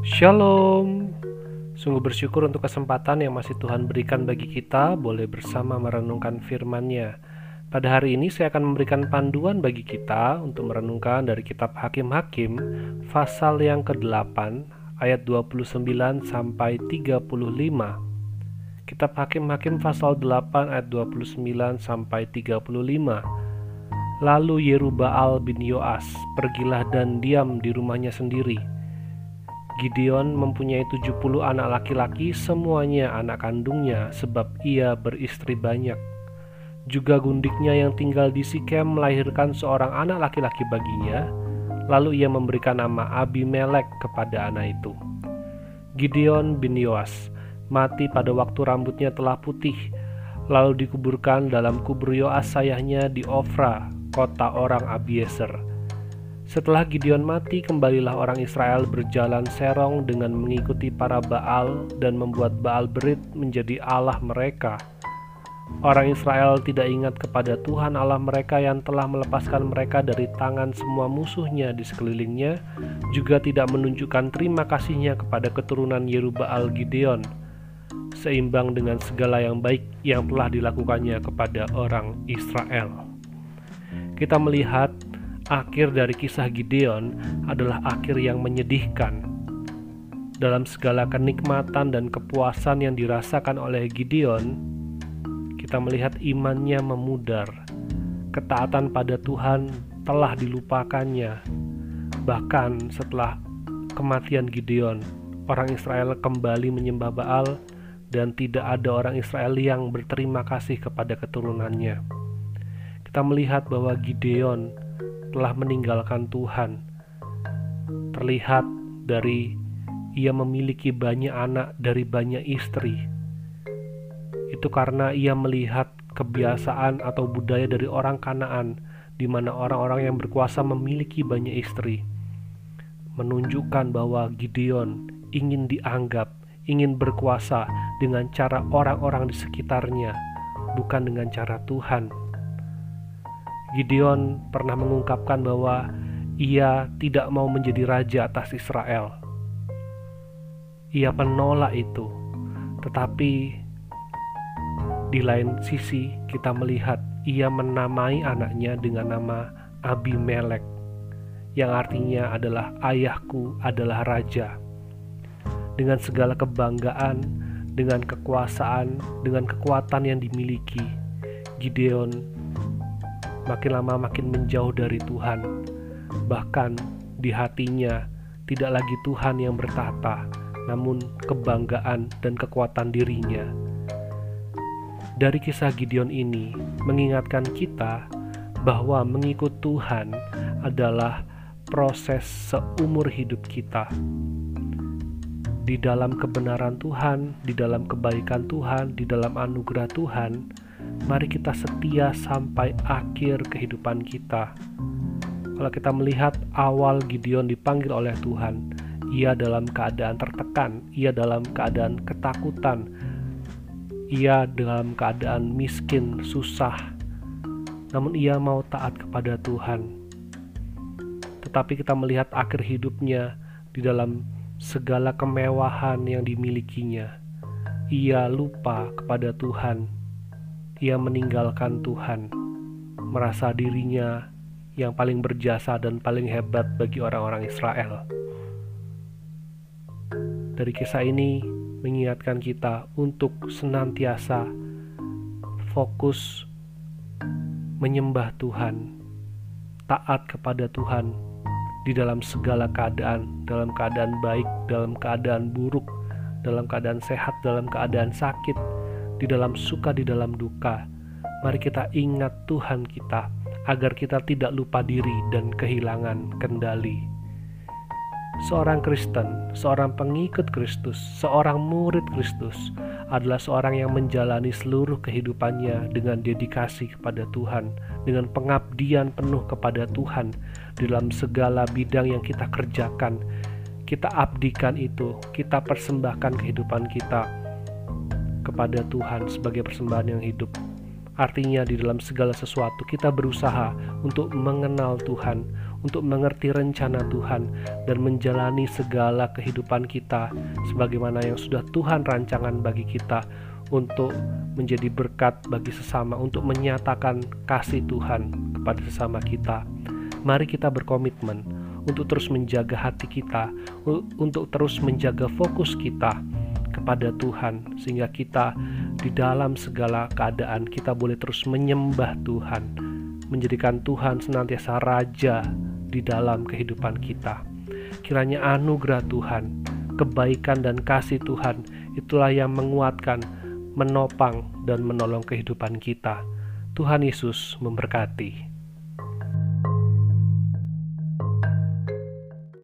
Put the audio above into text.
Shalom. Sungguh bersyukur untuk kesempatan yang masih Tuhan berikan bagi kita boleh bersama merenungkan firman-Nya. Pada hari ini saya akan memberikan panduan bagi kita untuk merenungkan dari kitab Hakim-Hakim pasal yang ke-8 ayat 29 sampai 35. Kitab Hakim-Hakim pasal 8 ayat 29 sampai 35. Lalu Yerubaal bin Yoas pergilah dan diam di rumahnya sendiri Gideon mempunyai 70 anak laki-laki, semuanya anak kandungnya sebab ia beristri banyak. Juga gundiknya yang tinggal di Sikem melahirkan seorang anak laki-laki baginya, lalu ia memberikan nama Abimelek kepada anak itu. Gideon bin Yoas mati pada waktu rambutnya telah putih, lalu dikuburkan dalam kubur Yoas sayahnya di Ofra, kota orang Abiezer setelah Gideon mati, kembalilah orang Israel berjalan serong dengan mengikuti para Baal dan membuat Baal Berit menjadi Allah mereka. Orang Israel tidak ingat kepada Tuhan Allah mereka yang telah melepaskan mereka dari tangan semua musuhnya di sekelilingnya, juga tidak menunjukkan terima kasihnya kepada keturunan Yerubaal Gideon, seimbang dengan segala yang baik yang telah dilakukannya kepada orang Israel. Kita melihat akhir dari kisah Gideon adalah akhir yang menyedihkan. Dalam segala kenikmatan dan kepuasan yang dirasakan oleh Gideon, kita melihat imannya memudar. Ketaatan pada Tuhan telah dilupakannya. Bahkan setelah kematian Gideon, orang Israel kembali menyembah Baal dan tidak ada orang Israel yang berterima kasih kepada keturunannya. Kita melihat bahwa Gideon telah meninggalkan Tuhan. Terlihat dari ia memiliki banyak anak dari banyak istri. Itu karena ia melihat kebiasaan atau budaya dari orang Kanaan di mana orang-orang yang berkuasa memiliki banyak istri. Menunjukkan bahwa Gideon ingin dianggap, ingin berkuasa dengan cara orang-orang di sekitarnya, bukan dengan cara Tuhan Gideon pernah mengungkapkan bahwa ia tidak mau menjadi raja atas Israel. Ia menolak itu, tetapi di lain sisi kita melihat ia menamai anaknya dengan nama Abimelek, yang artinya adalah ayahku adalah raja. Dengan segala kebanggaan, dengan kekuasaan, dengan kekuatan yang dimiliki, Gideon makin lama makin menjauh dari Tuhan. Bahkan di hatinya tidak lagi Tuhan yang bertata, namun kebanggaan dan kekuatan dirinya. Dari kisah Gideon ini mengingatkan kita bahwa mengikut Tuhan adalah proses seumur hidup kita. Di dalam kebenaran Tuhan, di dalam kebaikan Tuhan, di dalam anugerah Tuhan, mari kita setia sampai akhir kehidupan kita. Kalau kita melihat awal Gideon dipanggil oleh Tuhan, ia dalam keadaan tertekan, ia dalam keadaan ketakutan, ia dalam keadaan miskin, susah, namun ia mau taat kepada Tuhan. Tetapi kita melihat akhir hidupnya di dalam segala kemewahan yang dimilikinya. Ia lupa kepada Tuhan ia meninggalkan Tuhan, merasa dirinya yang paling berjasa dan paling hebat bagi orang-orang Israel. Dari kisah ini mengingatkan kita untuk senantiasa fokus menyembah Tuhan, taat kepada Tuhan di dalam segala keadaan, dalam keadaan baik, dalam keadaan buruk, dalam keadaan sehat, dalam keadaan sakit, di dalam suka, di dalam duka. Mari kita ingat Tuhan kita agar kita tidak lupa diri dan kehilangan kendali. Seorang Kristen, seorang pengikut Kristus, seorang murid Kristus adalah seorang yang menjalani seluruh kehidupannya dengan dedikasi kepada Tuhan, dengan pengabdian penuh kepada Tuhan dalam segala bidang yang kita kerjakan. Kita abdikan itu, kita persembahkan kehidupan kita kepada Tuhan sebagai persembahan yang hidup. Artinya di dalam segala sesuatu kita berusaha untuk mengenal Tuhan, untuk mengerti rencana Tuhan dan menjalani segala kehidupan kita sebagaimana yang sudah Tuhan rancangan bagi kita untuk menjadi berkat bagi sesama, untuk menyatakan kasih Tuhan kepada sesama kita. Mari kita berkomitmen untuk terus menjaga hati kita, untuk terus menjaga fokus kita kepada Tuhan, sehingga kita di dalam segala keadaan kita boleh terus menyembah Tuhan, menjadikan Tuhan senantiasa raja di dalam kehidupan kita. Kiranya anugerah Tuhan, kebaikan dan kasih Tuhan itulah yang menguatkan, menopang, dan menolong kehidupan kita. Tuhan Yesus memberkati.